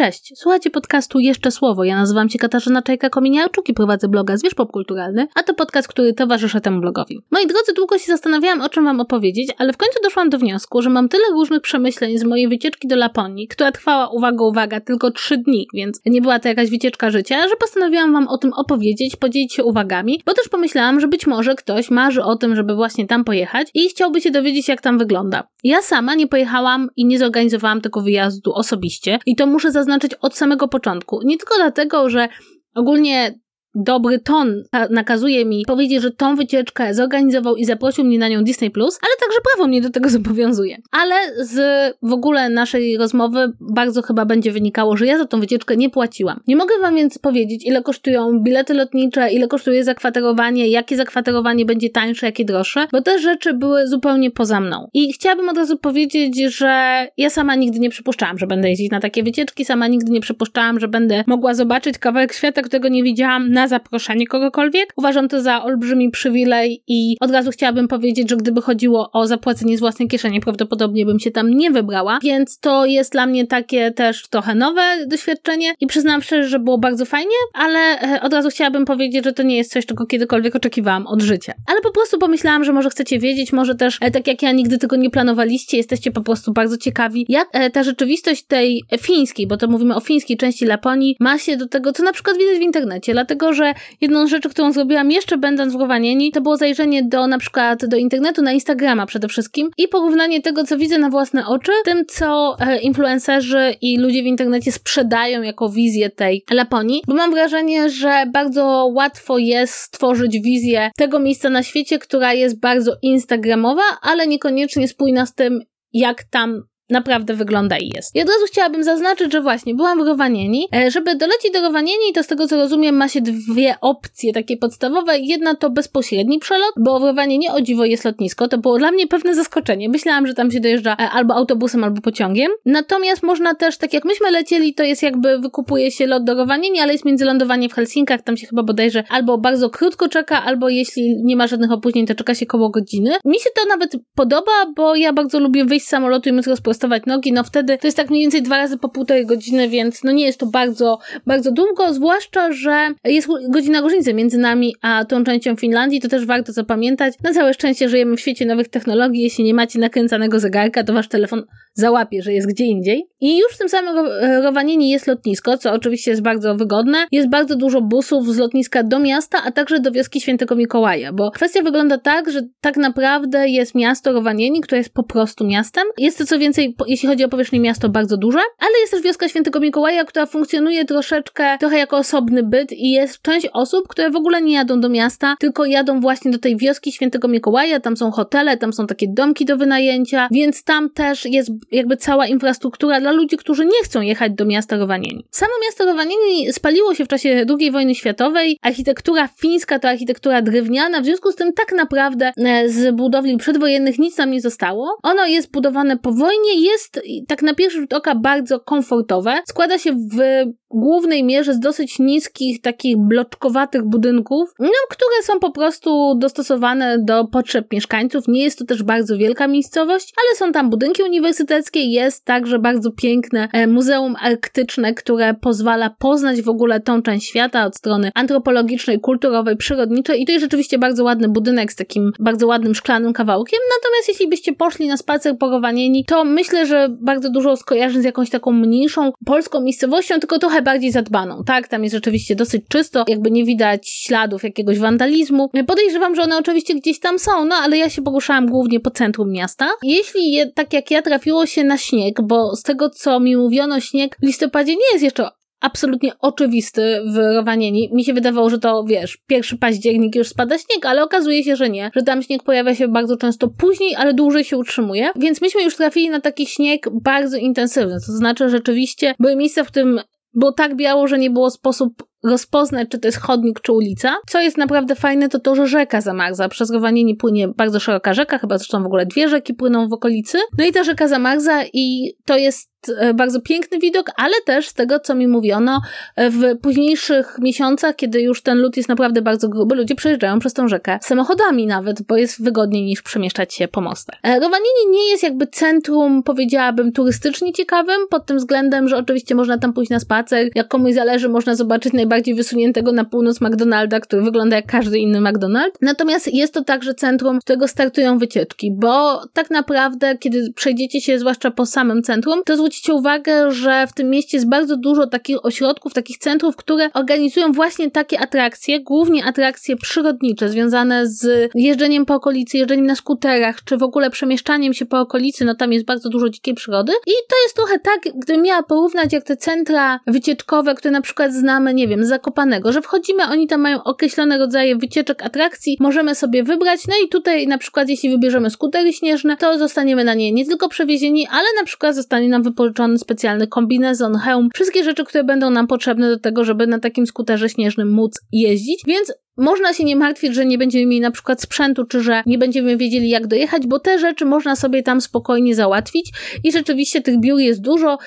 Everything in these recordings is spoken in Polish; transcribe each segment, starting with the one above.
Cześć, słuchajcie podcastu Jeszcze Słowo. Ja nazywam się Katarzyna Czajka-Kominiarczuk i prowadzę bloga Zwierz Popkulturalny, a to podcast, który towarzyszy temu blogowi. Moi drodzy, długo się zastanawiałam, o czym wam opowiedzieć, ale w końcu doszłam do wniosku, że mam tyle różnych przemyśleń z mojej wycieczki do Laponii, która trwała, uwaga, uwaga, tylko trzy dni, więc nie była to jakaś wycieczka życia, że postanowiłam wam o tym opowiedzieć, podzielić się uwagami, bo też pomyślałam, że być może ktoś marzy o tym, żeby właśnie tam pojechać i chciałby się dowiedzieć, jak tam wygląda. Ja sama nie pojechałam i nie zorganizowałam tego wyjazdu osobiście i to muszę zaznaczyć od samego początku. Nie tylko dlatego, że ogólnie dobry ton nakazuje mi powiedzieć, że tą wycieczkę zorganizował i zaprosił mnie na nią Disney ale także prawo mnie do tego zobowiązuje. Ale z w ogóle naszej rozmowy bardzo chyba będzie wynikało, że ja za tą wycieczkę nie płaciłam. Nie mogę wam więc powiedzieć, ile kosztują bilety lotnicze, ile kosztuje zakwaterowanie, jakie zakwaterowanie będzie tańsze, jakie droższe, bo te rzeczy były zupełnie poza mną. I chciałabym od razu powiedzieć, że ja sama nigdy nie przypuszczałam, że będę jeździć na takie wycieczki, sama nigdy nie przypuszczałam, że będę mogła zobaczyć kawałek świata, którego nie widziałam na zaproszenie kogokolwiek. Uważam to za olbrzymi przywilej i od razu chciałabym powiedzieć, że gdyby chodziło o zapłacenie z własnej kieszeni, prawdopodobnie bym się tam nie wybrała, więc to jest dla mnie takie też trochę nowe doświadczenie i przyznam szczerze, że było bardzo fajnie, ale e, od razu chciałabym powiedzieć, że to nie jest coś, czego kiedykolwiek oczekiwałam od życia. Ale po prostu pomyślałam, że może chcecie wiedzieć, może też, e, tak jak ja nigdy tego nie planowaliście, jesteście po prostu bardzo ciekawi, jak e, ta rzeczywistość tej fińskiej, bo to mówimy o fińskiej części Laponii, ma się do tego, co na przykład widać w internecie, dlatego że jedną z rzeczy, którą zrobiłam jeszcze będąc w Rowanieni, to było zajrzenie do na przykład do internetu, na Instagrama przede wszystkim i porównanie tego, co widzę na własne oczy, tym, co e, influencerzy i ludzie w internecie sprzedają jako wizję tej Laponii, bo mam wrażenie, że bardzo łatwo jest stworzyć wizję tego miejsca na świecie, która jest bardzo instagramowa, ale niekoniecznie spójna z tym, jak tam naprawdę wygląda i jest. I od razu chciałabym zaznaczyć, że właśnie byłam w Rowanieni. E, żeby dolecieć do Rowanieni, to z tego co rozumiem ma się dwie opcje takie podstawowe. Jedna to bezpośredni przelot, bo w Rowanieni o dziwo jest lotnisko. To było dla mnie pewne zaskoczenie. Myślałam, że tam się dojeżdża e, albo autobusem, albo pociągiem. Natomiast można też, tak jak myśmy lecieli, to jest jakby wykupuje się lot do Rowanieni, ale jest międzylądowanie w Helsinkach, tam się chyba bodajże albo bardzo krótko czeka, albo jeśli nie ma żadnych opóźnień, to czeka się koło godziny. Mi się to nawet podoba, bo ja bardzo lubię wyjść z samolotu i móc rozprostować nogi, no wtedy to jest tak mniej więcej dwa razy po półtorej godziny, więc no nie jest to bardzo, bardzo długo, zwłaszcza, że jest godzina różnicy między nami a tą częścią Finlandii, to też warto zapamiętać. Na całe szczęście żyjemy w świecie nowych technologii, jeśli nie macie nakręcanego zegarka, to wasz telefon załapie, że jest gdzie indziej. I już w tym samym Rowanieni jest lotnisko, co oczywiście jest bardzo wygodne. Jest bardzo dużo busów z lotniska do miasta, a także do wioski Świętego Mikołaja, bo kwestia wygląda tak, że tak naprawdę jest miasto Rowanieni, które jest po prostu miastem. Jest to co więcej jeśli chodzi o powierzchnię miasto, bardzo duże, ale jest też wioska Świętego Mikołaja, która funkcjonuje troszeczkę, trochę jako osobny byt i jest część osób, które w ogóle nie jadą do miasta, tylko jadą właśnie do tej wioski Świętego Mikołaja, tam są hotele, tam są takie domki do wynajęcia, więc tam też jest jakby cała infrastruktura dla ludzi, którzy nie chcą jechać do miasta Rowanieni. Samo miasto Rowanieni spaliło się w czasie II wojny światowej, architektura fińska to architektura drewniana, w związku z tym tak naprawdę e, z budowli przedwojennych nic tam nie zostało. Ono jest budowane po wojnie, jest tak na pierwszy rzut oka bardzo komfortowe. Składa się w głównej mierze z dosyć niskich, takich bloczkowatych budynków, no, które są po prostu dostosowane do potrzeb mieszkańców. Nie jest to też bardzo wielka miejscowość, ale są tam budynki uniwersyteckie, jest także bardzo piękne e, muzeum arktyczne, które pozwala poznać w ogóle tą część świata od strony antropologicznej, kulturowej, przyrodniczej i to jest rzeczywiście bardzo ładny budynek z takim bardzo ładnym szklanym kawałkiem. Natomiast jeśli byście poszli na spacer po Rowanieni, to myślę, że bardzo dużo skojarzeń z jakąś taką mniejszą polską miejscowością, tylko trochę bardziej zadbaną, tak? Tam jest rzeczywiście dosyć czysto, jakby nie widać śladów jakiegoś wandalizmu. Podejrzewam, że one oczywiście gdzieś tam są, no ale ja się poruszałam głównie po centrum miasta. Jeśli je, tak jak ja trafiło się na śnieg, bo z tego co mi mówiono, śnieg w listopadzie nie jest jeszcze absolutnie oczywisty w Rowanieni. Mi się wydawało, że to, wiesz, pierwszy październik już spada śnieg, ale okazuje się, że nie, że tam śnieg pojawia się bardzo często później, ale dłużej się utrzymuje. Więc myśmy już trafili na taki śnieg bardzo intensywny, to znaczy rzeczywiście były miejsca, w którym było tak biało, że nie było sposób rozpoznać, czy to jest chodnik, czy ulica. Co jest naprawdę fajne, to to, że rzeka zamarza. Przez Rowanieni płynie bardzo szeroka rzeka, chyba zresztą w ogóle dwie rzeki płyną w okolicy. No i ta rzeka zamarza i to jest E, bardzo piękny widok, ale też z tego, co mi mówiono, e, w późniejszych miesiącach, kiedy już ten lód jest naprawdę bardzo gruby, ludzie przejeżdżają przez tą rzekę samochodami nawet, bo jest wygodniej niż przemieszczać się po mostach. E, Rowanienie nie jest jakby centrum, powiedziałabym, turystycznie ciekawym, pod tym względem, że oczywiście można tam pójść na spacer, jak komuś zależy, można zobaczyć najbardziej wysuniętego na północ McDonalda, który wygląda jak każdy inny McDonald. Natomiast jest to także centrum, z którego startują wycieczki, bo tak naprawdę, kiedy przejdziecie się zwłaszcza po samym centrum, to zwrócicie uwagę, że w tym mieście jest bardzo dużo takich ośrodków, takich centrów, które organizują właśnie takie atrakcje, głównie atrakcje przyrodnicze, związane z jeżdżeniem po okolicy, jeżdżeniem na skuterach, czy w ogóle przemieszczaniem się po okolicy, no tam jest bardzo dużo dzikiej przyrody. I to jest trochę tak, gdybym miała porównać jak te centra wycieczkowe, które na przykład znamy, nie wiem, z Zakopanego, że wchodzimy, oni tam mają określone rodzaje wycieczek, atrakcji, możemy sobie wybrać, no i tutaj na przykład jeśli wybierzemy skutery śnieżne, to zostaniemy na nie nie tylko przewiezieni, ale na przykład zostanie nam wypożyczony specjalny kombinezon, hełm, wszystkie rzeczy, które będą nam potrzebne do tego, żeby na takim skuterze śnieżnym móc jeździć. Więc można się nie martwić, że nie będziemy mieli na przykład sprzętu, czy że nie będziemy wiedzieli, jak dojechać, bo te rzeczy można sobie tam spokojnie załatwić i rzeczywiście tych biur jest dużo.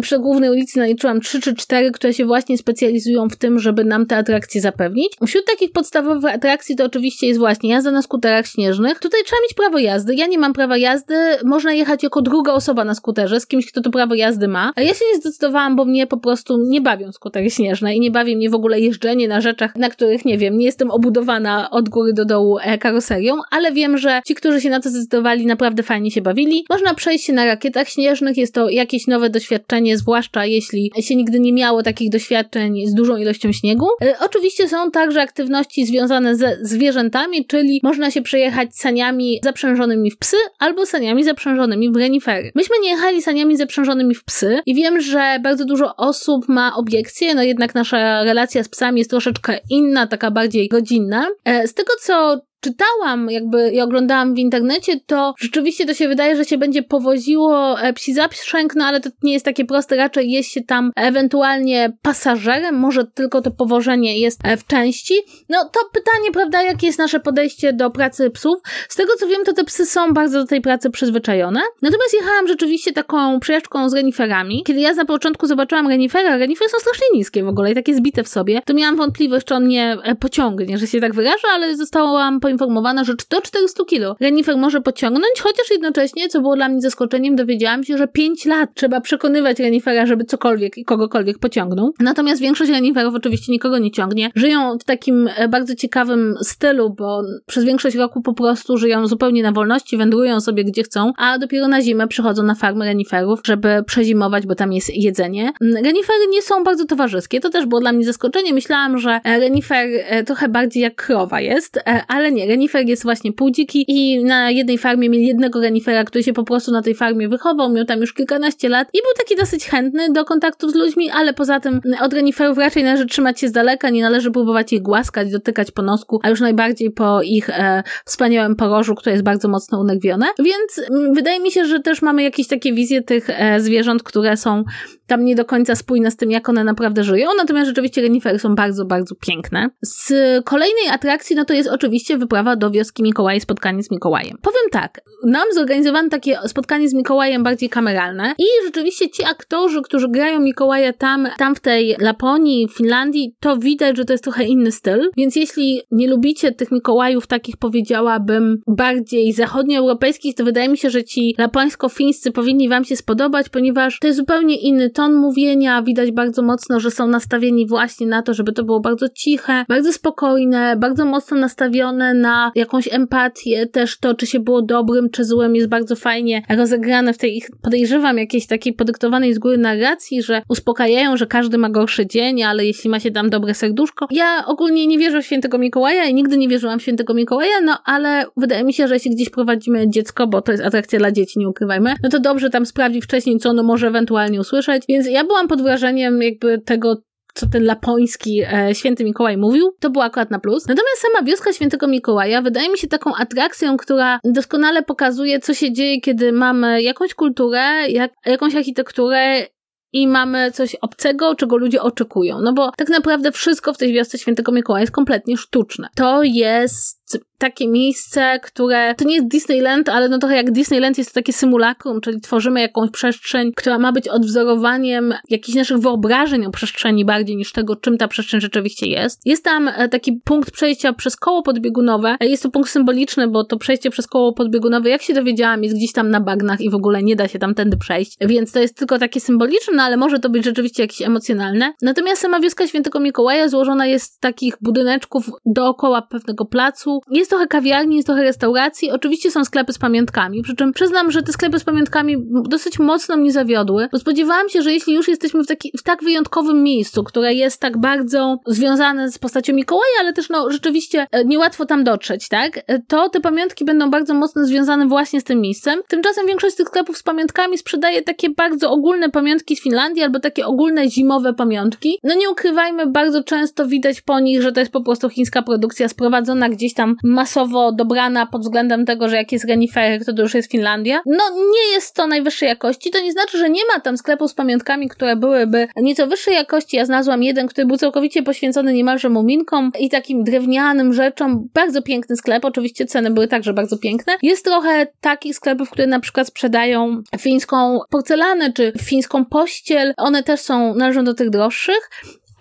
Przy głównej ulicy naliczyłam 3 czy 4, które się właśnie specjalizują w tym, żeby nam te atrakcje zapewnić. Wśród takich podstawowych atrakcji to oczywiście jest właśnie jazda na skuterach śnieżnych. Tutaj trzeba mieć prawo jazdy. Ja nie mam prawa jazdy. Można jechać jako druga osoba na skuterze z kimś, kto to prawo jazdy ma. Ja się nie zdecydowałam, bo mnie po prostu nie bawią skutery śnieżne i nie bawi mnie w ogóle jeżdżenie na rzeczach, na których, nie wiem, nie jest jestem obudowana od góry do dołu e, karoserią, ale wiem, że ci, którzy się na to zdecydowali, naprawdę fajnie się bawili. Można przejść się na rakietach śnieżnych, jest to jakieś nowe doświadczenie, zwłaszcza jeśli się nigdy nie miało takich doświadczeń z dużą ilością śniegu. E, oczywiście są także aktywności związane ze zwierzętami, czyli można się przejechać saniami zaprzężonymi w psy albo saniami zaprzężonymi w renifery. Myśmy nie jechali saniami zaprzężonymi w psy i wiem, że bardzo dużo osób ma obiekcje, no jednak nasza relacja z psami jest troszeczkę inna, taka bardziej godzinna. E, z tego, co czytałam jakby i oglądałam w internecie, to rzeczywiście to się wydaje, że się będzie powoziło e, psi zaprzęg, no ale to nie jest takie proste, raczej jest się tam ewentualnie pasażerem, może tylko to powożenie jest e, w części. No to pytanie, prawda, jakie jest nasze podejście do pracy psów? Z tego co wiem, to te psy są bardzo do tej pracy przyzwyczajone. Natomiast jechałam rzeczywiście taką przejażdżką z reniferami. Kiedy ja na początku zobaczyłam renifera, renifery są strasznie niskie w ogóle i takie zbite w sobie, to miałam wątpliwość, czy on mnie e, pociągnie, że się tak wyraża, ale zostałam po poinformowana, że do 400 kg renifer może pociągnąć, chociaż jednocześnie, co było dla mnie zaskoczeniem, dowiedziałam się, że 5 lat trzeba przekonywać renifera, żeby cokolwiek i kogokolwiek pociągnął. Natomiast większość reniferów oczywiście nikogo nie ciągnie. Żyją w takim e, bardzo ciekawym stylu, bo przez większość roku po prostu żyją zupełnie na wolności, wędrują sobie gdzie chcą, a dopiero na zimę przychodzą na farmy reniferów, żeby przezimować, bo tam jest jedzenie. Mm, renifery nie są bardzo towarzyskie, to też było dla mnie zaskoczenie. Myślałam, że renifer e, trochę bardziej jak krowa jest, e, ale nie nie, renifer jest właśnie półdziki i na jednej farmie mieli jednego renifera, który się po prostu na tej farmie wychował, miał tam już kilkanaście lat i był taki dosyć chętny do kontaktu z ludźmi, ale poza tym od reniferów raczej należy trzymać się z daleka, nie należy próbować ich głaskać, dotykać po nosku, a już najbardziej po ich e, wspaniałym porożu, które jest bardzo mocno unerwione. Więc m, mm, wydaje mi się, że też mamy jakieś takie wizje tych e, zwierząt, które są tam nie do końca spójne z tym, jak one naprawdę żyją, natomiast rzeczywiście renifery są bardzo, bardzo piękne. Z kolejnej atrakcji, no to jest oczywiście wyprawa do wioski Mikołaja, spotkanie z Mikołajem. Powiem tak, nam zorganizowano takie spotkanie z Mikołajem bardziej kameralne i rzeczywiście ci aktorzy, którzy grają Mikołaja tam, tam w tej Laponii, Finlandii, to widać, że to jest trochę inny styl, więc jeśli nie lubicie tych Mikołajów takich powiedziałabym bardziej zachodnioeuropejskich, to wydaje mi się, że ci lapońsko-fińscy powinni wam się spodobać, ponieważ to jest zupełnie inny ton mówienia, widać bardzo mocno, że są nastawieni właśnie na to, żeby to było bardzo ciche, bardzo spokojne, bardzo mocno nastawione na jakąś empatię, też to, czy się było dobrym, czy złym, jest bardzo fajnie rozegrane w tej ich, podejrzewam, jakiejś takiej podyktowanej z góry narracji, że uspokajają, że każdy ma gorszy dzień, ale jeśli ma się tam dobre serduszko. Ja ogólnie nie wierzę w świętego Mikołaja i nigdy nie wierzyłam w świętego Mikołaja, no ale wydaje mi się, że jeśli gdzieś prowadzimy dziecko, bo to jest atrakcja dla dzieci, nie ukrywajmy, no to dobrze tam sprawdzić wcześniej, co ono może ewentualnie usłyszeć, więc ja byłam pod wrażeniem jakby tego, co ten lapoński e, święty Mikołaj mówił, to było akurat na plus. Natomiast sama wioska świętego Mikołaja wydaje mi się taką atrakcją, która doskonale pokazuje, co się dzieje, kiedy mamy jakąś kulturę, jak, jakąś architekturę i mamy coś obcego, czego ludzie oczekują. No bo tak naprawdę wszystko w tej wiosce Świętego Mikołaja jest kompletnie sztuczne. To jest takie miejsce, które to nie jest Disneyland, ale no trochę jak Disneyland jest to takie symulakrum, czyli tworzymy jakąś przestrzeń, która ma być odwzorowaniem jakichś naszych wyobrażeń o przestrzeni bardziej niż tego, czym ta przestrzeń rzeczywiście jest. Jest tam e, taki punkt przejścia przez koło podbiegunowe. E, jest to punkt symboliczny, bo to przejście przez koło podbiegunowe, jak się dowiedziałam, jest gdzieś tam na bagnach i w ogóle nie da się tam tędy przejść, więc to jest tylko takie symboliczne, no ale może to być rzeczywiście jakieś emocjonalne. Natomiast sama wioska Świętego Mikołaja złożona jest z takich budyneczków dookoła pewnego placu, jest trochę kawiarni, jest trochę restauracji, oczywiście są sklepy z pamiątkami, przy czym przyznam, że te sklepy z pamiątkami dosyć mocno mnie zawiodły, bo spodziewałam się, że jeśli już jesteśmy w, taki, w tak wyjątkowym miejscu, które jest tak bardzo związane z postacią Mikołaja, ale też no rzeczywiście e, niełatwo tam dotrzeć, tak, e, to te pamiątki będą bardzo mocno związane właśnie z tym miejscem. Tymczasem większość tych sklepów z pamiątkami sprzedaje takie bardzo ogólne pamiątki z Finlandii albo takie ogólne zimowe pamiątki. No nie ukrywajmy, bardzo często widać po nich, że to jest po prostu chińska produkcja sprowadzona gdzieś tam masowo dobrana pod względem tego, że jak jest renifery, to, to już jest Finlandia. No nie jest to najwyższej jakości, to nie znaczy, że nie ma tam sklepów z pamiątkami, które byłyby nieco wyższej jakości. Ja znalazłam jeden, który był całkowicie poświęcony niemalże muminkom i takim drewnianym rzeczom. Bardzo piękny sklep, oczywiście ceny były także bardzo piękne. Jest trochę takich sklepów, które na przykład sprzedają fińską porcelanę czy fińską pościel. One też są, należą do tych droższych.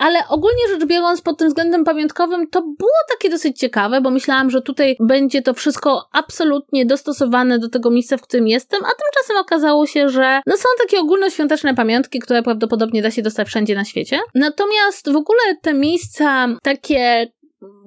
Ale ogólnie rzecz biorąc, pod tym względem pamiątkowym, to było takie dosyć ciekawe, bo myślałam, że tutaj będzie to wszystko absolutnie dostosowane do tego miejsca, w którym jestem, a tymczasem okazało się, że no są takie ogólnoświąteczne pamiątki, które prawdopodobnie da się dostać wszędzie na świecie. Natomiast w ogóle te miejsca takie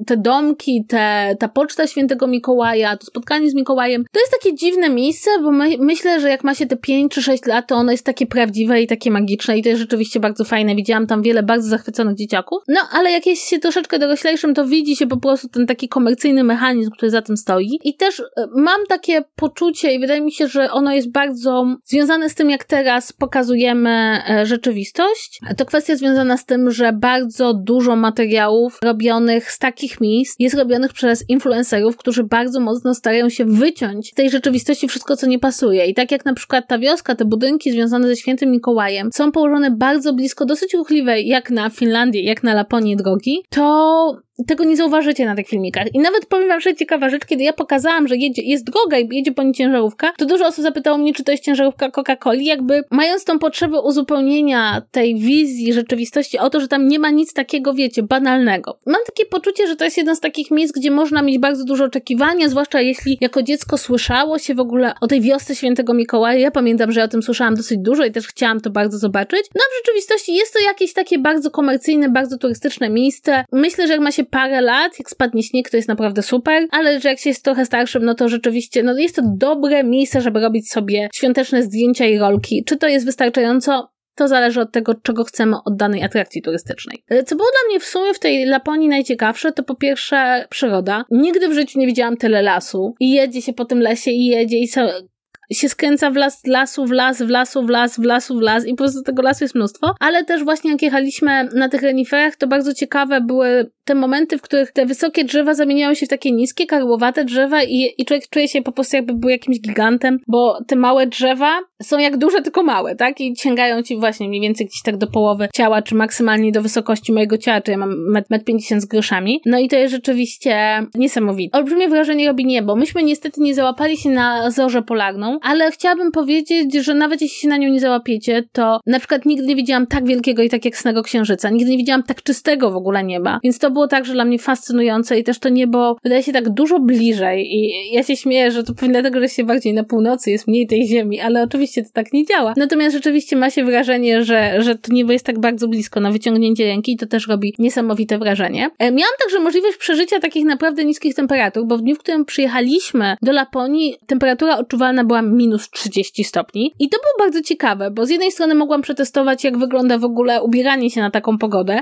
te domki, te, ta poczta świętego Mikołaja, to spotkanie z Mikołajem, to jest takie dziwne miejsce, bo my, myślę, że jak ma się te 5 czy 6 lat, to ono jest takie prawdziwe i takie magiczne i to jest rzeczywiście bardzo fajne. Widziałam tam wiele bardzo zachwyconych dzieciaków. No, ale jak jest się troszeczkę doroślejszym, to widzi się po prostu ten taki komercyjny mechanizm, który za tym stoi. I też e, mam takie poczucie i wydaje mi się, że ono jest bardzo związane z tym, jak teraz pokazujemy e, rzeczywistość. To kwestia związana z tym, że bardzo dużo materiałów robionych z takich miejsc jest robionych przez influencerów, którzy bardzo mocno starają się wyciąć z tej rzeczywistości wszystko, co nie pasuje. I tak jak na przykład ta wioska, te budynki związane ze świętym Mikołajem są położone bardzo blisko, dosyć ruchliwej, jak na Finlandię, jak na Laponię drogi, to tego nie zauważycie na tych filmikach. I nawet powiem wam, że ciekawa rzecz, kiedy ja pokazałam, że jedzie, jest droga i jedzie po niej ciężarówka, to dużo osób zapytało mnie, czy to jest ciężarówka Coca-Coli, jakby mając tą potrzebę uzupełnienia tej wizji rzeczywistości o to, że tam nie ma nic takiego, wiecie, banalnego. Mam takie poczucie, że to jest jedno z takich miejsc, gdzie można mieć bardzo dużo oczekiwania, zwłaszcza jeśli jako dziecko słyszało się w ogóle o tej wiosce świętego Mikołaja. Ja pamiętam, że ja o tym słyszałam dosyć dużo i też chciałam to bardzo zobaczyć. No a w rzeczywistości jest to jakieś takie bardzo komercyjne, bardzo turystyczne miejsce. Myślę, że jak ma się parę lat, jak spadnie śnieg, to jest naprawdę super, ale że jak się jest trochę starszym, no to rzeczywiście, no jest to dobre miejsce, żeby robić sobie świąteczne zdjęcia i rolki. Czy to jest wystarczająco? To zależy od tego, czego chcemy od danej atrakcji turystycznej. E, co było dla mnie w sumie w tej Laponii najciekawsze, to po pierwsze przyroda. Nigdy w życiu nie widziałam tyle lasu. I jedzie się po tym lesie i jedzie i się skręca w las, lasu, w las, w lasu, w las, w lasu, w las i po prostu tego lasu jest mnóstwo. Ale też właśnie jak jechaliśmy na tych reniferach, to bardzo ciekawe były te momenty, w których te wysokie drzewa zamieniają się w takie niskie, karłowate drzewa i, i człowiek czuje się po prostu jakby był jakimś gigantem, bo te małe drzewa są jak duże, tylko małe, tak? I sięgają ci właśnie mniej więcej gdzieś tak do połowy ciała, czy maksymalnie do wysokości mojego ciała, czy ja mam 1,50 m z groszami. No i to jest rzeczywiście niesamowite. Olbrzymie wrażenie robi niebo. Myśmy niestety nie załapali się na zorzę ale chciałabym powiedzieć, że nawet jeśli się na nią nie załapiecie, to na przykład nigdy nie widziałam tak wielkiego i tak jasnego księżyca. Nigdy nie widziałam tak czystego w ogóle nieba. Więc to było także dla mnie fascynujące i też to niebo wydaje się tak dużo bliżej i ja się śmieję, że to pewnie dlatego, że się bardziej na północy jest mniej tej ziemi, ale oczywiście to tak nie działa. Natomiast rzeczywiście ma się wrażenie, że, że to niebo jest tak bardzo blisko na wyciągnięcie ręki i to też robi niesamowite wrażenie. E, miałam także możliwość przeżycia takich naprawdę niskich temperatur, bo w dniu, w którym przyjechaliśmy do Laponii, temperatura odczuwalna była minus 30 stopni i to było bardzo ciekawe, bo z jednej strony mogłam przetestować, jak wygląda w ogóle ubieranie się na taką pogodę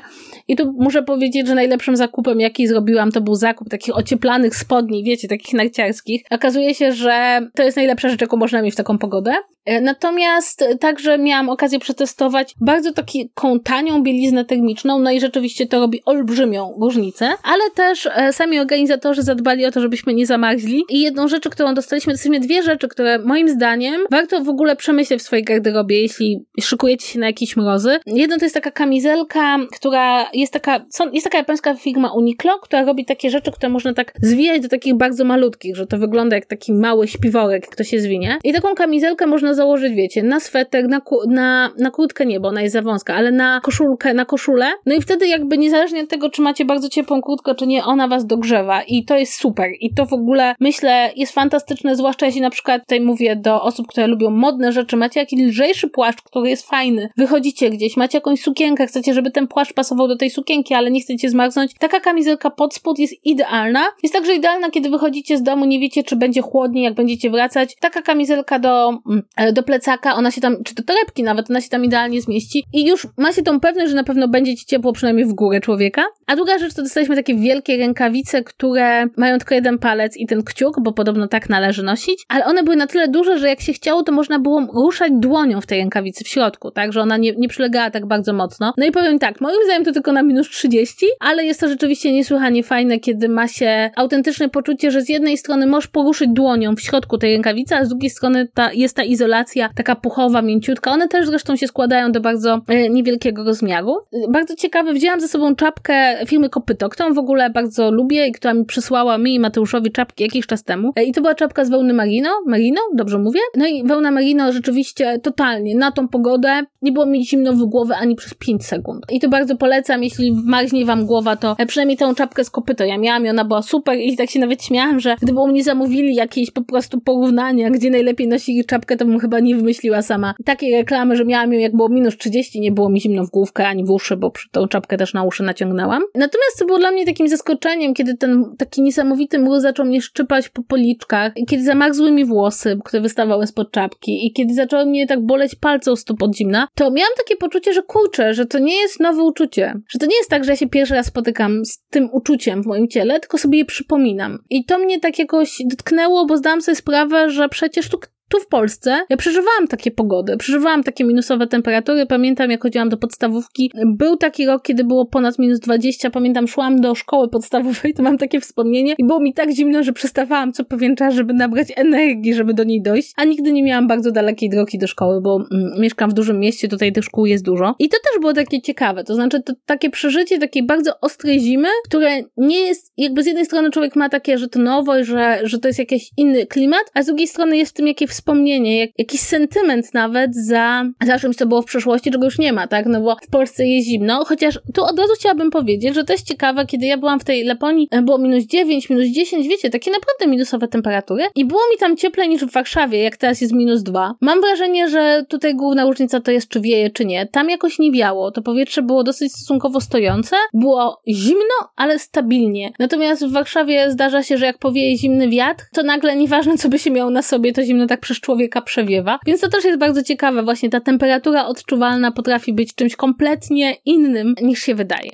i tu muszę powiedzieć, że najlepszym zakupem, jaki zrobiłam, to był zakup takich ocieplanych spodni, wiecie, takich narciarskich. Okazuje się, że to jest najlepsza rzecz, jaką można mieć w taką pogodę. E, natomiast także miałam okazję przetestować bardzo taką tanią bieliznę termiczną, no i rzeczywiście to robi olbrzymią różnicę, ale też e, sami organizatorzy zadbali o to, żebyśmy nie zamarzli i jedną rzecz, którą dostaliśmy, to są dwie rzeczy, które moim zdaniem warto w ogóle przemyśleć w swojej garderobie, jeśli szykujecie się na jakieś mrozy. Jedno to jest taka kamizelka, która jest taka, jest taka japońska firma Uniqlo, która robi takie rzeczy, które można tak zwijać do takich bardzo malutkich, że to wygląda jak taki mały śpiworek, kto się zwinie. I taką kamizelkę można założyć, wiecie, na sweter, na, na, na kurtkę nie, bo ona jest za wąska, ale na koszulkę, na koszulę. No i wtedy jakby niezależnie od tego, czy macie bardzo ciepłą kurtkę, czy nie, ona was dogrzewa i to jest super. I to w ogóle myślę jest fantastyczne, zwłaszcza jeśli na przykład tutaj mówię do osób, które lubią modne rzeczy, macie jakiś lżejszy płaszcz, który jest fajny, wychodzicie gdzieś, macie jakąś sukienkę, chcecie, żeby ten płaszcz pasował do tej sukienki, ale nie chcecie zmarznąć, taka kamizelka pod spód jest idealna. Jest także idealna, kiedy wychodzicie z domu, nie wiecie, czy będzie chłodniej, jak będziecie wracać. Taka kamizelka do, mm, do plecaka, ona się tam, czy do torebki nawet, ona się tam idealnie zmieści i już macie tą pewność, że na pewno będzie ci ciepło przynajmniej w górę człowieka. A druga rzecz to dostaliśmy takie wielkie rękawice, które mają tylko jeden palec i ten kciuk, bo podobno tak należy nosić, ale one były na tyle duże, że jak się chciało, to można było ruszać dłonią w tej rękawicy w środku, tak, że ona nie, nie przylegała tak bardzo mocno. No i powiem tak, moim zdaniem to tylko na minus 30, ale jest to rzeczywiście niesłychanie fajne, kiedy ma się autentyczne poczucie, że z jednej strony możesz poruszyć dłonią w środku tej rękawicy, a z drugiej strony ta, jest ta izolacja taka puchowa, mięciutka. One też zresztą się składają do bardzo e, niewielkiego rozmiaru. Bardzo ciekawe, wzięłam ze sobą czapkę firmy Kopyto, którą w ogóle bardzo lubię i która mi przysłała mi i Mateuszowi czapki jakiś czas temu. E, I to była czapka z wełny merino, merino, dobrze mówię? No i wełna merino rzeczywiście totalnie na tą pogodę nie było mi zimno w głowę ani przez 5 sekund. I to bardzo polecam, jeśli wmarznie wam głowa, to e, przynajmniej tą czapkę z kopyto ja miałam i ona była super i tak się nawet śmiałam, że gdyby u mnie zamówili jakieś po prostu porównania, gdzie najlepiej nosili czapkę, to bym chyba nie wymyśliła sama takiej reklamy, że miałam ją jak było minus 30, nie było mi zimno w główkę ani w uszy, bo przy tą czapkę też na uszy naciągnęłam. Natomiast co było dla mnie takim zaskoczeniem, kiedy ten taki niesamowity mróz zaczął mnie szczypać po policzkach, i kiedy zamarzły mi włosy, które wystawały spod czapki i kiedy zaczęły mnie tak boleć palce u stóp od zimna, to miałam takie poczucie, że kurczę, że to nie jest nowe uczucie. Że to nie jest tak, że ja się pierwszy raz spotykam z tym uczuciem w moim ciele, tylko sobie je przypominam. I to mnie tak jakoś dotknęło, bo zdałam sobie sprawę, że przecież tu tu w Polsce ja przeżywałam takie pogody, przeżywałam takie minusowe temperatury. Pamiętam, jak chodziłam do podstawówki, był taki rok, kiedy było ponad minus 20. Pamiętam, szłam do szkoły podstawowej, to mam takie wspomnienie i było mi tak zimno, że przestawałam co pewien czas, żeby nabrać energii, żeby do niej dojść, a nigdy nie miałam bardzo dalekiej drogi do szkoły, bo mm, mieszkam w dużym mieście, tutaj tych szkół jest dużo. I to też było takie ciekawe, to znaczy to takie przeżycie takiej bardzo ostrej zimy, które nie jest, jakby z jednej strony człowiek ma takie, że to nowość, że, że to jest jakiś inny klimat, a z drugiej strony jest w tym jakieś wspomnienie, jak, jakiś sentyment nawet za, za czymś, co było w przeszłości, czego już nie ma, tak? No bo w Polsce jest zimno, chociaż tu od razu chciałabym powiedzieć, że to jest ciekawe, kiedy ja byłam w tej Laponii, e, było minus 9, minus 10, wiecie, takie naprawdę minusowe temperatury i było mi tam cieplej niż w Warszawie, jak teraz jest minus 2. Mam wrażenie, że tutaj główna różnica to jest, czy wieje, czy nie. Tam jakoś nie wiało, to powietrze było dosyć stosunkowo stojące, było zimno, ale stabilnie. Natomiast w Warszawie zdarza się, że jak powieje zimny wiatr, to nagle nieważne, co by się miało na sobie, to zimno tak przez człowieka przewiewa. Więc to też jest bardzo ciekawe, właśnie ta temperatura odczuwalna potrafi być czymś kompletnie innym niż się wydaje.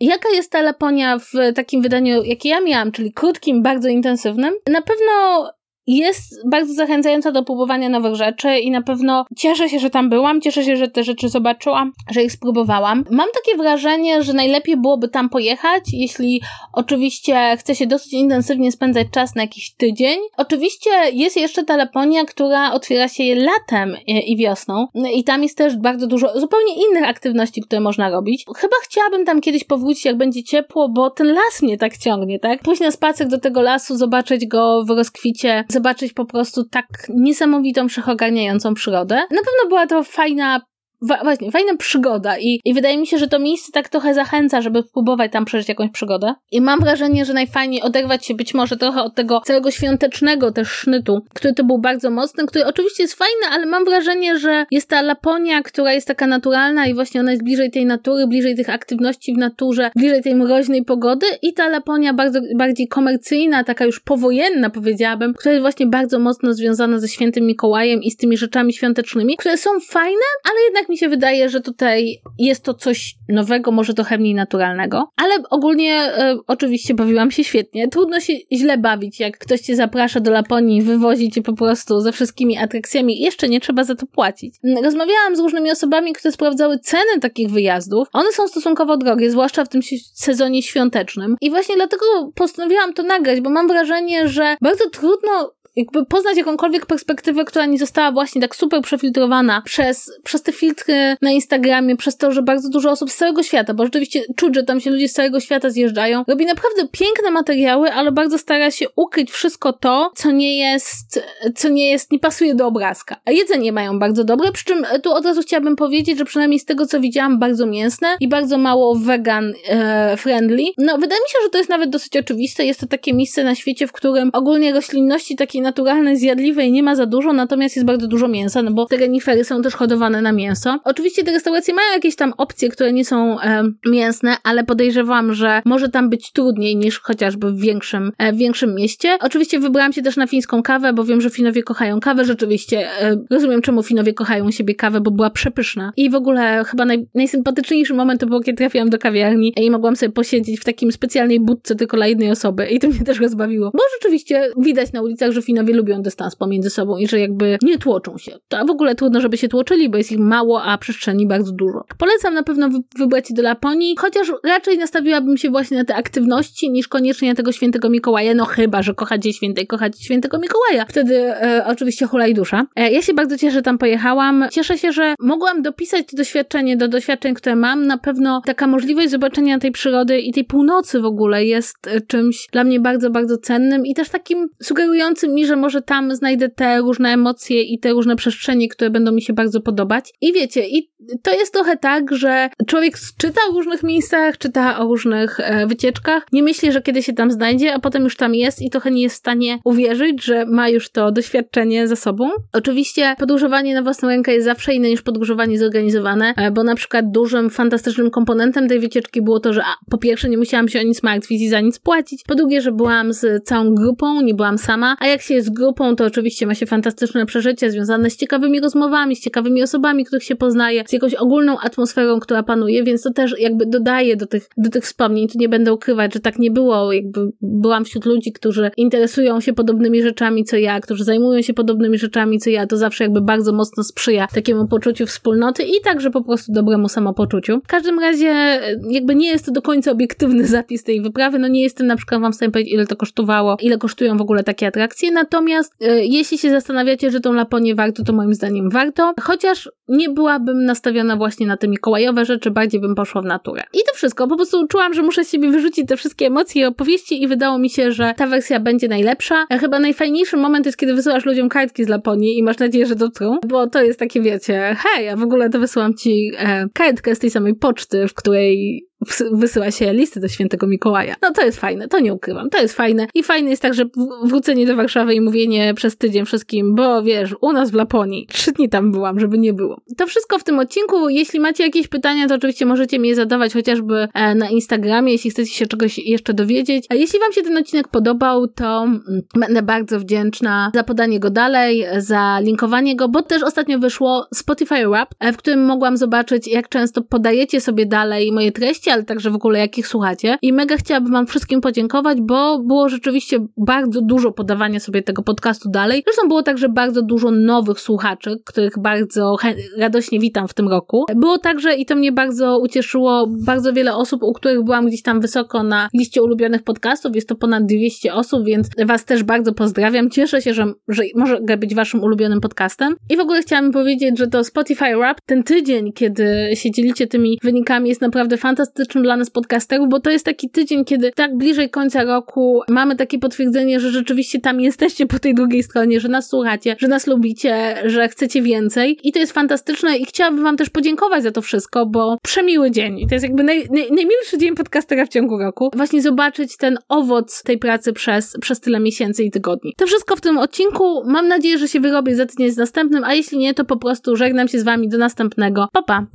Jaka jest ta Laponia w takim wydaniu, jakie ja miałam, czyli krótkim, bardzo intensywnym? Na pewno jest bardzo zachęcająca do próbowania nowych rzeczy i na pewno cieszę się, że tam byłam, cieszę się, że te rzeczy zobaczyłam, że ich spróbowałam. Mam takie wrażenie, że najlepiej byłoby tam pojechać, jeśli oczywiście chce się dosyć intensywnie spędzać czas na jakiś tydzień. Oczywiście jest jeszcze ta Laponia, która otwiera się latem i wiosną i tam jest też bardzo dużo zupełnie innych aktywności, które można robić. Chyba chciałabym tam kiedyś powrócić, jak będzie ciepło, bo ten las mnie tak ciągnie, tak? Pójść na spacer do tego lasu, zobaczyć go w rozkwicie, zobaczyć po prostu tak niesamowitą, wszechogarniającą przyrodę. Na pewno była to fajna właśnie, fajna przygoda i, i wydaje mi się, że to miejsce tak trochę zachęca, żeby próbować tam przeżyć jakąś przygodę. I mam wrażenie, że najfajniej oderwać się być może trochę od tego całego świątecznego też sznytu, który to był bardzo mocny, który oczywiście jest fajny, ale mam wrażenie, że jest ta Laponia, która jest taka naturalna i właśnie ona jest bliżej tej natury, bliżej tych aktywności w naturze, bliżej tej mroźnej pogody i ta Laponia bardzo, bardziej komercyjna, taka już powojenna powiedziałabym, która jest właśnie bardzo mocno związana ze świętym Mikołajem i z tymi rzeczami świątecznymi, które są fajne, ale jednak jednak mi się wydaje, że tutaj jest to coś nowego, może trochę mniej naturalnego, ale ogólnie e, oczywiście bawiłam się świetnie. Trudno się źle bawić, jak ktoś cię zaprasza do Laponii, wywozi cię po prostu ze wszystkimi atrakcjami jeszcze nie trzeba za to płacić. Rozmawiałam z różnymi osobami, które sprawdzały ceny takich wyjazdów. One są stosunkowo drogie, zwłaszcza w tym sezonie świątecznym. I właśnie dlatego postanowiłam to nagrać, bo mam wrażenie, że bardzo trudno jakby poznać jakąkolwiek perspektywę, która nie została właśnie tak super przefiltrowana przez, przez te filtry na Instagramie, przez to, że bardzo dużo osób z całego świata, bo rzeczywiście czuć, że tam się ludzie z całego świata zjeżdżają, robi naprawdę piękne materiały, ale bardzo stara się ukryć wszystko to, co nie jest, co nie jest, nie pasuje do obrazka. A jedzenie mają bardzo dobre, przy czym tu od razu chciałabym powiedzieć, że przynajmniej z tego, co widziałam, bardzo mięsne i bardzo mało vegan e, friendly. No, wydaje mi się, że to jest nawet dosyć oczywiste. Jest to takie miejsce na świecie, w którym ogólnie roślinności takiej naturalnej, zjadliwej nie ma za dużo, natomiast jest bardzo dużo mięsa, no bo te renifery są też hodowane na mięso. Oczywiście te restauracje mają jakieś tam opcje, które nie są e, mięsne, ale podejrzewam, że może tam być trudniej niż chociażby w większym, e, w większym mieście. Oczywiście wybrałam się też na fińską kawę, bo wiem, że Finowie kochają kawę. Rzeczywiście e, rozumiem, czemu Finowie kochają siebie kawę, bo była przepyszna. I w ogóle chyba naj, najsympatyczniejszy moment to było, kiedy trafiłam do kawiarni i mogłam sobie posiedzieć w takim specjalnej budce tylko dla jednej osoby i to mnie też rozbawiło. Bo rzeczywiście widać na ulicach, że Finowie lubią dystans pomiędzy sobą i że jakby nie tłoczą się. To w ogóle trudno, żeby się tłoczyli, bo jest ich mało, a przestrzeni bardzo dużo. Polecam na pewno wybrać do Laponii, chociaż raczej nastawiłabym się właśnie na te aktywności niż koniecznie na tego świętego Mikołaja, no chyba, że kochacie świętej, kochacie świętego Mikołaja. Wtedy e, oczywiście hulaj dusza. E, ja się bardzo cieszę, że tam pojechałam. Cieszę się, że mogłam dopisać to doświadczenie do doświadczeń, które mam. Na pewno taka możliwość zobaczenia tej przyrody i tej północy w ogóle jest e, czymś dla mnie bardzo, bardzo cennym i też takim sugerującym mi, że może tam znajdę te różne emocje i te różne przestrzenie, które będą mi się bardzo podobać. I wiecie, i to jest trochę tak, że człowiek czyta o różnych miejscach, czyta o różnych e, wycieczkach, nie myśli, że kiedy się tam znajdzie, a potem już tam jest i trochę nie jest w stanie uwierzyć, że ma już to doświadczenie za sobą. Oczywiście podróżowanie na własną rękę jest zawsze inne niż podróżowanie zorganizowane, e, bo na przykład dużym, fantastycznym komponentem tej wycieczki było to, że a, po pierwsze nie musiałam się o nic martwić i za nic płacić, po drugie, że byłam z całą grupą, nie byłam sama, a jak się jest grupą, to oczywiście ma się fantastyczne przeżycie związane z ciekawymi rozmowami, z ciekawymi osobami, których się poznaje, z jakąś ogólną atmosferą, która panuje, więc to też jakby dodaje do tych, do tych wspomnień. Tu nie będę ukrywać, że tak nie było. Jakby byłam wśród ludzi, którzy interesują się podobnymi rzeczami co ja, którzy zajmują się podobnymi rzeczami co ja. To zawsze jakby bardzo mocno sprzyja takiemu poczuciu wspólnoty i także po prostu dobremu samopoczuciu. W każdym razie jakby nie jest to do końca obiektywny zapis tej wyprawy. No nie jestem na przykład wam w stanie powiedzieć, ile to kosztowało, ile kosztują w ogóle takie atrakcje. Natomiast e, jeśli się zastanawiacie, że tą Laponię warto, to moim zdaniem warto. Chociaż nie byłabym nastawiona właśnie na te mikołajowe rzeczy, bardziej bym poszła w naturę. I to wszystko. Po prostu czułam, że muszę z siebie wyrzucić te wszystkie emocje i opowieści i wydało mi się, że ta wersja będzie najlepsza. Chyba najfajniejszy moment jest, kiedy wysyłasz ludziom kartki z Laponii i masz nadzieję, że dotrą, bo to jest takie, wiecie, hej, ja w ogóle to wysyłam ci e, kartkę z tej samej poczty, w której wysyła się listy do świętego Mikołaja. No to jest fajne, to nie ukrywam, to jest fajne. I fajne jest także wrócenie do Warszawy i mówienie przez tydzień wszystkim, bo wiesz, u nas w Laponii, trzy dni tam byłam, żeby nie było. To wszystko w tym odcinku. Jeśli macie jakieś pytania, to oczywiście możecie mi je zadawać chociażby e, na Instagramie, jeśli chcecie się czegoś jeszcze dowiedzieć. A jeśli wam się ten odcinek podobał, to mm, będę bardzo wdzięczna za podanie go dalej, za linkowanie go, bo też ostatnio wyszło Spotify Rap, e, w którym mogłam zobaczyć, jak często podajecie sobie dalej moje treści, ale także w ogóle jakich słuchacie. I mega chciałabym Wam wszystkim podziękować, bo było rzeczywiście bardzo dużo podawania sobie tego podcastu dalej. Zresztą było także bardzo dużo nowych słuchaczy, których bardzo radośnie witam w tym roku. Było także, i to mnie bardzo ucieszyło, bardzo wiele osób, u których byłam gdzieś tam wysoko na liście ulubionych podcastów. Jest to ponad 200 osób, więc Was też bardzo pozdrawiam. Cieszę się, że, że mogę być Waszym ulubionym podcastem. I w ogóle chciałam powiedzieć, że to Spotify Rap, ten tydzień, kiedy się dzielicie tymi wynikami, jest naprawdę fantastyczny fantastycznym dla nas podcasterów, bo to jest taki tydzień, kiedy tak bliżej końca roku mamy takie potwierdzenie, że rzeczywiście tam jesteście po tej drugiej stronie, że nas słuchacie, że nas lubicie, że chcecie więcej i to jest fantastyczne i chciałabym wam też podziękować za to wszystko, bo przemiły dzień i to jest jakby naj, naj, najmilszy dzień podcastera w ciągu roku. Właśnie zobaczyć ten owoc tej pracy przez, przez tyle miesięcy i tygodni. To wszystko w tym odcinku. Mam nadzieję, że się wyrobię za tydzień z następnym, a jeśli nie, to po prostu żegnam się z wami do następnego. Pa, pa!